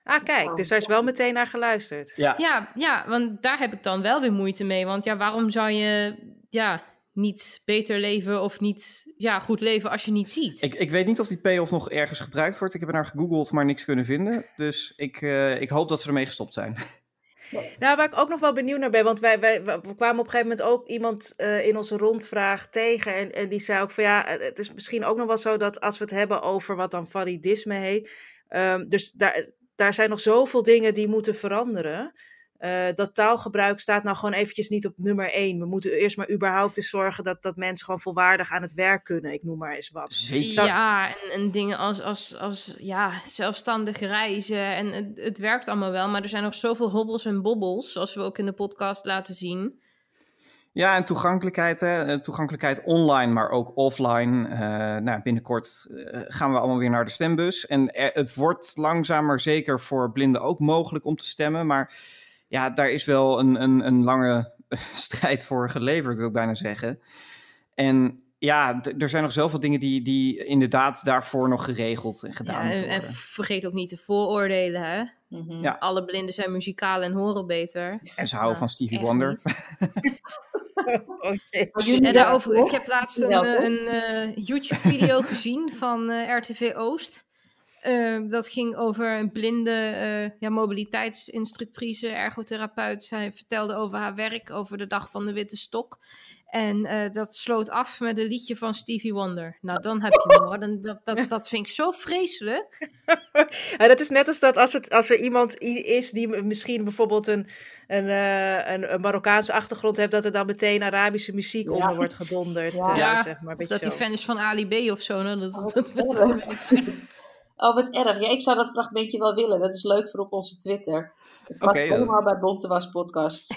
Ah, kijk, dus daar is wel meteen naar geluisterd. Ja. ja, ja, want daar heb ik dan wel weer moeite mee. Want ja, waarom zou je ja, niet beter leven of niet ja, goed leven als je niet ziet? Ik, ik weet niet of die payoff nog ergens gebruikt wordt. Ik heb er naar gegoogeld, maar niks kunnen vinden. Dus ik, eh, ik hoop dat ze ermee gestopt zijn. [LAUGHS] Nou, waar ik ook nog wel benieuwd naar ben, want wij, wij, we kwamen op een gegeven moment ook iemand eh, in onze rondvraag tegen. En, en die zei ook van ja, het is misschien ook nog wel zo dat als we het hebben over wat dan validisme heet. ehm, dus daar, daar zijn nog zoveel dingen die moeten veranderen. Eh, dat taalgebruik staat nou gewoon eventjes niet op nummer één. We moeten eerst maar überhaupt eens zorgen dat, dat mensen gewoon volwaardig aan het werk kunnen. Ik noem maar eens wat. Zou- Ja, en, en dingen als, als, als ja, zelfstandig reizen. En het, het werkt allemaal wel, maar er zijn nog zoveel hobbels en bobbels, zoals we ook in de podcast laten zien. Ja, en toegankelijkheid, hè? eh, toegankelijkheid online, maar ook offline. Eh, nou, binnenkort gaan we allemaal weer naar de stembus. En er- het wordt langzaam maar zeker voor blinden ook mogelijk om te stemmen. Maar ja, daar is wel een, een, een lange [LAUGHS] strijd voor geleverd, wil ik bijna zeggen. En ja, d- er zijn nog zoveel dingen die, die inderdaad daarvoor nog geregeld en gedaan Ja, moeten en, en worden. vergeet ook niet de vooroordelen, hè? Mhm. Ja. Alle blinden zijn muzikaal en horen beter. En ze houden van Stevie Wonder. [LAUGHS] jullie En daarover, ik heb laatst een, eh, een eh, YouTube-video gezien van eh, RTV Oost. Eh, dat ging over een blinde eh, ja, mobiliteitsinstructrice, ergotherapeut. Zij vertelde over haar werk, over de dag van de witte stok. En eh, dat sloot af met een liedje van Stevie Wonder. Nou, dan heb je hem hoor. Dan, dat, dat, dat vind ik zo vreselijk. [LAUGHS] Ja, dat is net als dat als, het, als er iemand is die misschien bijvoorbeeld een, een, eh, een, een Marokkaanse achtergrond heeft, dat er dan meteen Arabische muziek onder wordt gedonderd. Ja. eh, zeg maar, een Of beetje dat hij zo. fan is van Ali B of zo. Nou, dat, Oh, dat, dat, Oh, wat erg. Ja, ik zou dat fragmentje wel willen. Dat is leuk voor op onze Twitter. Oké, dan- helemaal bij Bonte Was podcast.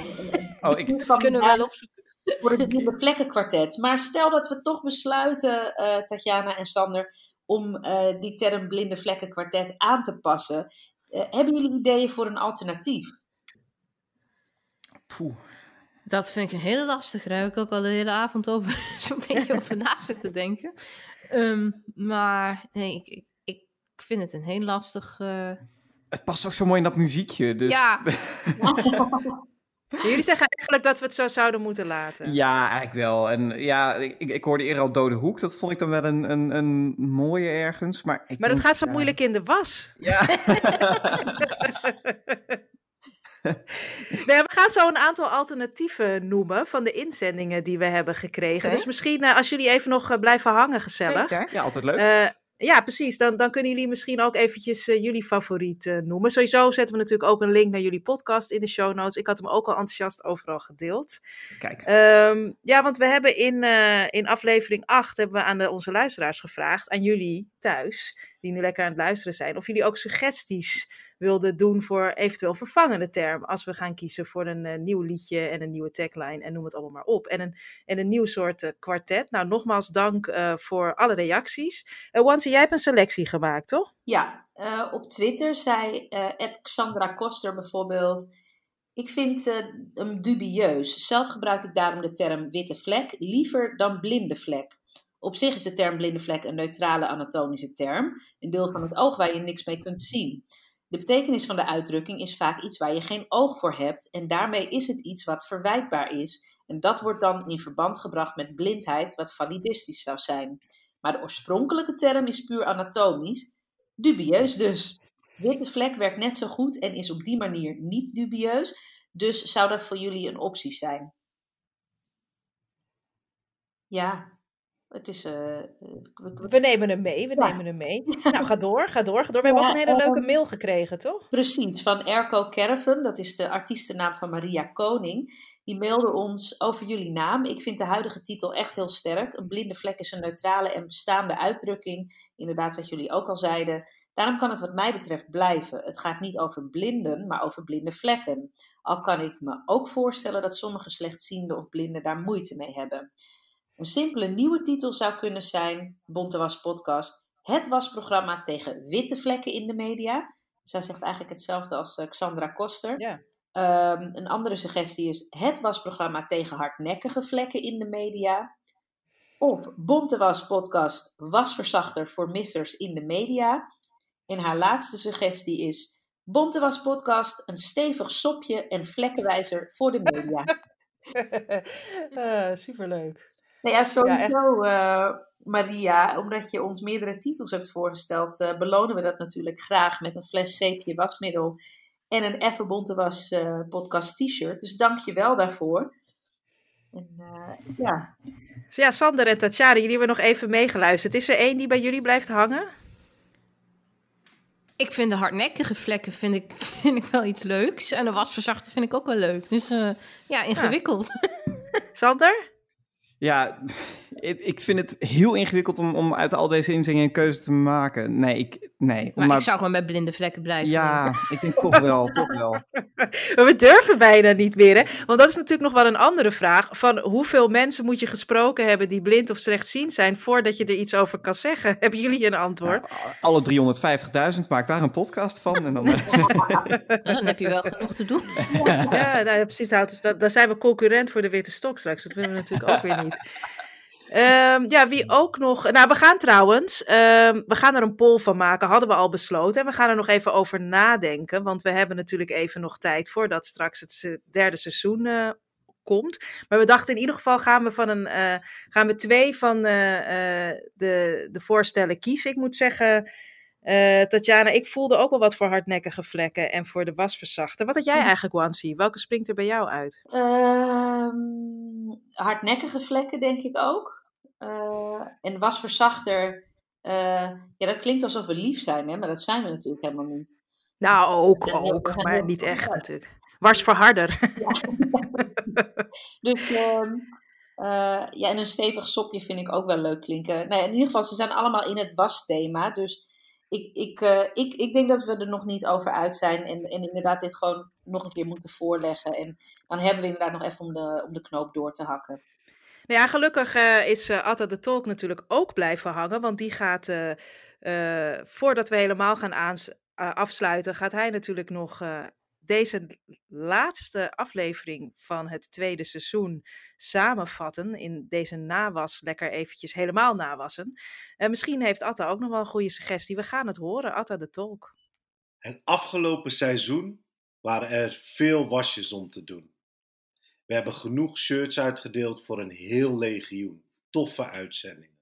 Oh, ik, Dat kunnen we wel opzoeken. voor het Blinde Vlekkenkwartet. Maar stel dat we toch besluiten, eh, Tatjana en Sander, om eh, die term Blinde Vlekkenkwartet aan te passen. Eh, hebben jullie ideeën voor een alternatief? poeh. Dat vind ik een hele lastige. Daar heb ik ook al de hele avond over [LAUGHS] zo'n beetje over na zitten denken. Ehm, maar nee, ik, ik, vind het een heel lastig. eh, Het past ook zo mooi in dat muziekje. Dus... Ja, [LAUGHS] [LAUGHS] Jullie zeggen eigenlijk dat we het zo zouden moeten laten. Ja, eigenlijk wel. En ja, ik, ik hoorde eerder al Dode Hoek. Dat vond ik dan wel een, een, een mooie ergens. Maar, ik Maar dat denk, gaat zo ja. moeilijk in de was. Ja. [LAUGHS] Nee, we gaan zo een aantal alternatieven noemen van de inzendingen die we hebben gekregen. Dus misschien eh, als jullie even nog eh, blijven hangen, gezellig. zeker. ja, altijd leuk. Ja, precies. Dan, dan kunnen jullie misschien ook eventjes eh, jullie favoriet eh, noemen. Sowieso zetten we natuurlijk ook een link naar jullie podcast in de show notes. Ik had hem ook al enthousiast overal gedeeld. Kijk. Ehm, ja, want we hebben in, eh, in aflevering 8 hebben we aan de, onze luisteraars gevraagd, aan jullie thuis, die nu lekker aan het luisteren zijn, of jullie ook suggesties wilden doen voor eventueel vervangende term. Als we gaan kiezen voor een eh, nieuw liedje en een nieuwe tagline en noem het allemaal maar op. En een, en een nieuw soort eh, kwartet. Nou, nogmaals dank eh, voor alle reacties. Uh, Wansi, jij hebt een selectie gemaakt, toch? Ja, op Twitter zei Xandra Koster bijvoorbeeld. Ik vind hem dubieus. Zelf gebruik ik daarom de term witte vlek liever dan blinde vlek. Op zich is de term blinde vlek een neutrale anatomische term, een deel van het oog waar je niks mee kunt zien. De betekenis van de uitdrukking is vaak iets waar je geen oog voor hebt en daarmee is het iets wat verwijtbaar is. En dat wordt dan in verband gebracht met blindheid, wat validistisch zou zijn. Maar de oorspronkelijke term is puur anatomisch, dubieus dus. Witte vlek werkt net zo goed en is op die manier niet dubieus, dus zou dat voor jullie een optie zijn? Ja, het is. eh, eh, we- nemen hem mee, we Ja. nemen hem mee. [LAUGHS] Nou, ga door, ga door, ga door. We hebben ook een hele leuke ehm, mail gekregen, toch? Precies, van Erco Caravan, dat is de artiestennaam van Maria Koning. Die mailden ons over jullie naam. Ik vind de huidige titel echt heel sterk. Een blinde vlek is een neutrale en bestaande uitdrukking. Inderdaad, wat jullie ook al zeiden. Daarom kan het wat mij betreft blijven. Het gaat niet over blinden, maar over blinde vlekken. Al kan ik me ook voorstellen dat sommige slechtzienden of blinden daar moeite mee hebben. Een simpele nieuwe titel zou kunnen zijn, Bonte Was Podcast, het wasprogramma tegen witte vlekken in de media. Zij zegt eigenlijk hetzelfde als uh, Xandra Koster. Ja. Um, een andere suggestie is het wasprogramma tegen hardnekkige vlekken in de media. Of Bonte Was podcast wasverzachter voor missers in de media. En haar laatste suggestie is Bonte Was podcast een stevig sopje en vlekkenwijzer voor de media. uh, [LAUGHS] superleuk. Nou ja, sowieso ja, uh, Maria, omdat je ons meerdere titels hebt voorgesteld, uh, belonen we dat natuurlijk graag met een fles zeepje wasmiddel en een Effe Bonte Was uh, podcast t-shirt. Dus dank je wel daarvoor. En, uh, ja. ja, Sander en Tatjana, jullie hebben nog even meegeluisterd. Is er één die bij jullie blijft hangen? Ik vind de hardnekkige vlekken vind ik, [LAUGHS] vind ik wel iets leuks. En de wasverzachter vind ik ook wel leuk. Dus uh, ja, ingewikkeld. Ja. Sander? Ja, [LAUGHS] ik vind het heel ingewikkeld om, om uit al deze inzingen een keuze te maken. Nee, ik, nee. Maar, maar ik zou gewoon bij blinde vlekken blijven. Ja, ik denk toch wel, [LAUGHS] toch wel. Maar we durven bijna niet meer, hè? Want dat is natuurlijk nog wel een andere vraag. Van hoeveel mensen moet je gesproken hebben die blind of slechtziend zijn... voordat je er iets over kan zeggen? [LAUGHS] Hebben jullie een antwoord? Ja, alle 350.000, maak daar een podcast van. En dan... [LAUGHS] dan heb je wel genoeg te doen. Ja, nou, precies. Dus daar zijn we concurrent voor de witte stok straks. Dat willen we natuurlijk ook weer niet. Um, ja, wie ook nog. Nou, we gaan trouwens. Um, we gaan er een poll van maken, hadden we al besloten. En we gaan er nog even over nadenken. Want we hebben natuurlijk even nog tijd voordat straks het derde seizoen uh, komt. Maar we dachten in ieder geval gaan we, van een, uh, gaan we twee van uh, de, de voorstellen kiezen. Ik moet zeggen. Tatjana, ik voelde ook wel wat voor hardnekkige vlekken en voor de wasverzachter. Wat had jij eigenlijk, Wansi? Welke springt er bij jou uit? Um, hardnekkige vlekken, denk ik ook. Uh, en wasverzachter, uh, ja, dat klinkt alsof we lief zijn, hè? maar dat zijn we natuurlijk helemaal niet. Nou, ook, ook, maar niet echt natuurlijk. Wasverharder. Ja. [LAUGHS] dus uh, ja, en een stevig sopje vind ik ook wel leuk klinken. Nou ja, in ieder geval, ze zijn allemaal in het wasthema, dus ik, ik, uh, ik, ik denk dat we er nog niet over uit zijn en, en inderdaad dit gewoon nog een keer moeten voorleggen. En dan hebben we inderdaad nog even om de, om de knoop door te hakken. Nou ja, gelukkig uh, is uh, Atta de Tolk natuurlijk ook blijven hangen, want die gaat, voordat we helemaal gaan afsluiten, gaat hij natuurlijk nog deze laatste aflevering van het tweede seizoen samenvatten. In deze nawas lekker eventjes helemaal nawassen. En misschien heeft Atta ook nog wel een goede suggestie. We gaan het horen, Atta de Tolk. Het afgelopen seizoen waren er veel wasjes om te doen. We hebben genoeg shirts uitgedeeld voor een heel legioen. Toffe uitzendingen.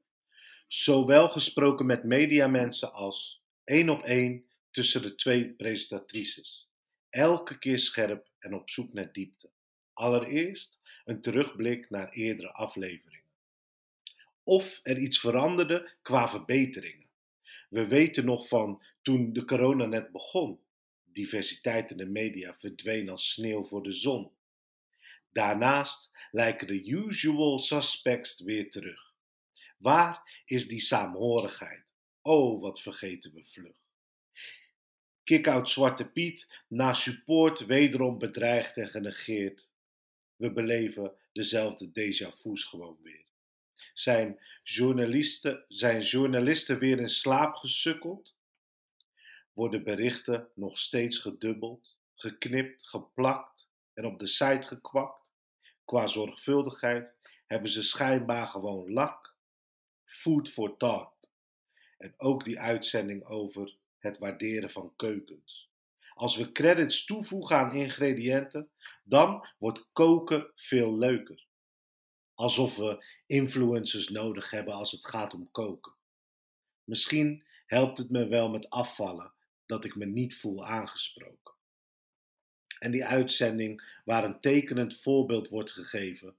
Zowel gesproken met mediamensen als één op één tussen de twee presentatrices elke keer scherp en op zoek naar diepte. Allereerst een terugblik naar eerdere afleveringen. Of er iets veranderde qua verbeteringen. We weten nog van toen de corona net begon. Diversiteit in de media verdween als sneeuw voor de zon. Daarnaast lijken de usual suspects weer terug. Waar is die saamhorigheid? Oh, wat vergeten we vlug. Kick-out Zwarte Piet, na support wederom bedreigd en genegeerd. We beleven dezelfde déjà vu's gewoon weer. Zijn journalisten, zijn journalisten weer in slaap gesukkeld? Worden berichten nog steeds gedubbeld, geknipt, geplakt en op de site gekwakt? Qua zorgvuldigheid hebben ze schijnbaar gewoon lak. Food for thought. En ook die uitzending over het waarderen van keukens. Als we credits toevoegen aan ingrediënten, dan wordt koken veel leuker. Alsof we influencers nodig hebben als het gaat om koken. Misschien helpt het me wel met afvallen dat ik me niet voel aangesproken. En die uitzending waar een tekenend voorbeeld wordt gegeven,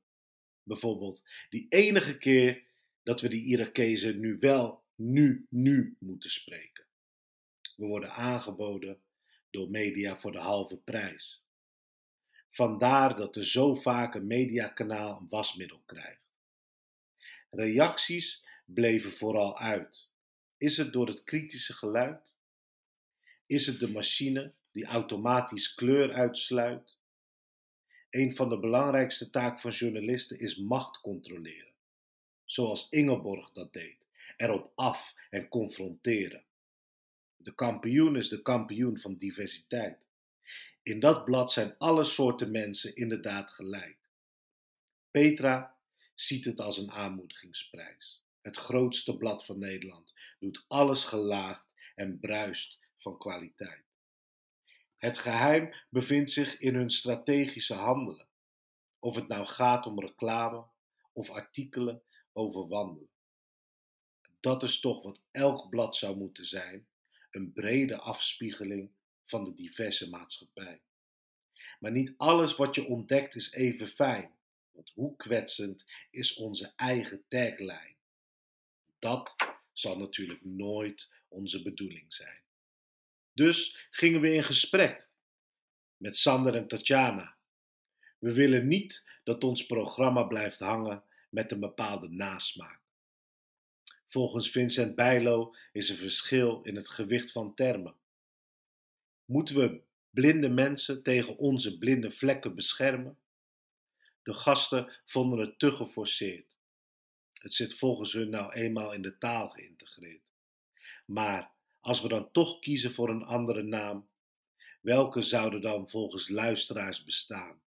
bijvoorbeeld die enige keer dat we die Irakezen nu wel, nu, nu moeten spreken. We worden aangeboden door media voor de halve prijs. Vandaar dat er zo vaak een mediakanaal een wasmiddel krijgt. Reacties bleven vooral uit. Is het door het kritische geluid? Is het de machine die automatisch kleur uitsluit? Een van de belangrijkste taken van journalisten is macht controleren. Zoals Ingeborg dat deed. Erop af en confronteren. De kampioen is de kampioen van diversiteit. In dat blad zijn alle soorten mensen inderdaad gelijk. Petra ziet het als een aanmoedigingsprijs. Het grootste blad van Nederland doet alles gelaagd en bruist van kwaliteit. Het geheim bevindt zich in hun strategische handelen. Of het nou gaat om reclame of artikelen over wandelen. Dat is toch wat elk blad zou moeten zijn: een brede afspiegeling van de diverse maatschappij. Maar niet alles wat je ontdekt is even fijn, want hoe kwetsend is onze eigen tagline? Dat zal natuurlijk nooit onze bedoeling zijn. Dus gingen we in gesprek met Sander en Tatjana. We willen niet dat ons programma blijft hangen met een bepaalde nasmaak. Volgens Vincent Bijlo is er verschil in het gewicht van termen. Moeten we blinde mensen tegen onze blinde vlekken beschermen? De gasten vonden het te geforceerd. Het zit volgens hun nou eenmaal in de taal geïntegreerd. Maar als we dan toch kiezen voor een andere naam, welke zouden dan volgens luisteraars bestaan?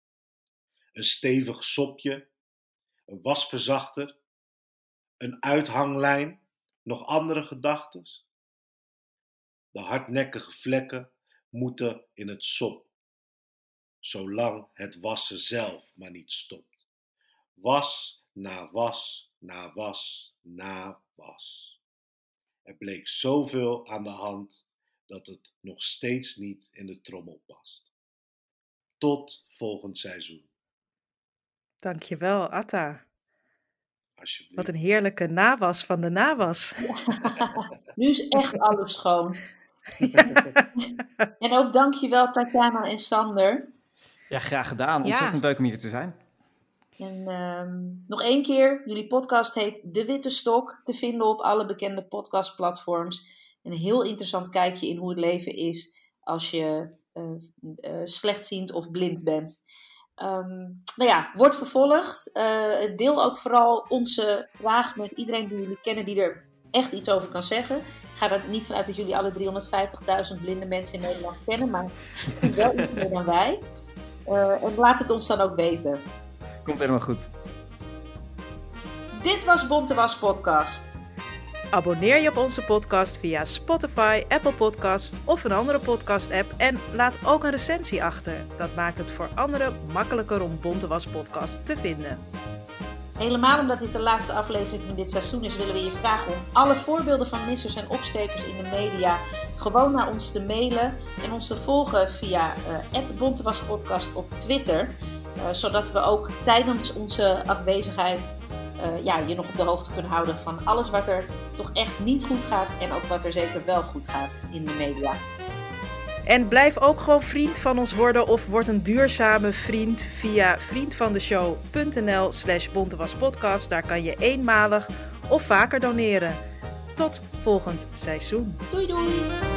Een stevig sopje, een wasverzachter, een uithanglijn, nog andere gedachten? De hardnekkige vlekken moeten in het sop, zolang het wassen zelf maar niet stopt. Was na was na was na was. Er bleek zoveel aan de hand dat het nog steeds niet in de trommel past. Tot volgend seizoen. Dankjewel, Atta. Alsjeblieft. Wat een heerlijke nawas van de nawas. [LAUGHS] nu is echt alles schoon. [LAUGHS] en ook dankjewel Tatjana en Sander. Ja, graag gedaan. Ontzettend leuk om hier te zijn. En ehm, nog één keer, jullie podcast heet De Witte Stok, te vinden op alle bekende podcastplatforms. Een heel interessant kijkje in hoe het leven is als je uh, uh, slechtziend of blind bent. Um, nou ja, wordt vervolgd. Uh, deel ook vooral onze vraag met iedereen die jullie kennen die er echt iets over kan zeggen. Ik ga er niet vanuit dat jullie alle 350.000 blinde mensen in Nederland kennen, maar wel iets meer dan wij. en laat het ons dan ook weten. Komt helemaal goed. Dit was Bonte Was Podcast. Abonneer je op onze podcast via Spotify, Apple Podcasts of een andere podcast-app en laat ook een recensie achter. Dat maakt het voor anderen makkelijker om Bonte Was Podcast te vinden. Helemaal omdat dit de laatste aflevering van dit seizoen is, willen we je vragen om alle voorbeelden van missers en opstekers in de media gewoon naar ons te mailen en ons te volgen via uh, Bontewaspodcast op Twitter. Uh, zodat we ook tijdens onze afwezigheid uh, ja, je nog op de hoogte kunnen houden van alles wat er toch echt niet goed gaat en ook wat er zeker wel goed gaat in de media. En blijf ook gewoon vriend van ons worden of word een duurzame vriend via vriendvandeshow.nl slash bontewaspodcast. Daar kan je eenmalig of vaker doneren. Tot volgend seizoen. Doei doei!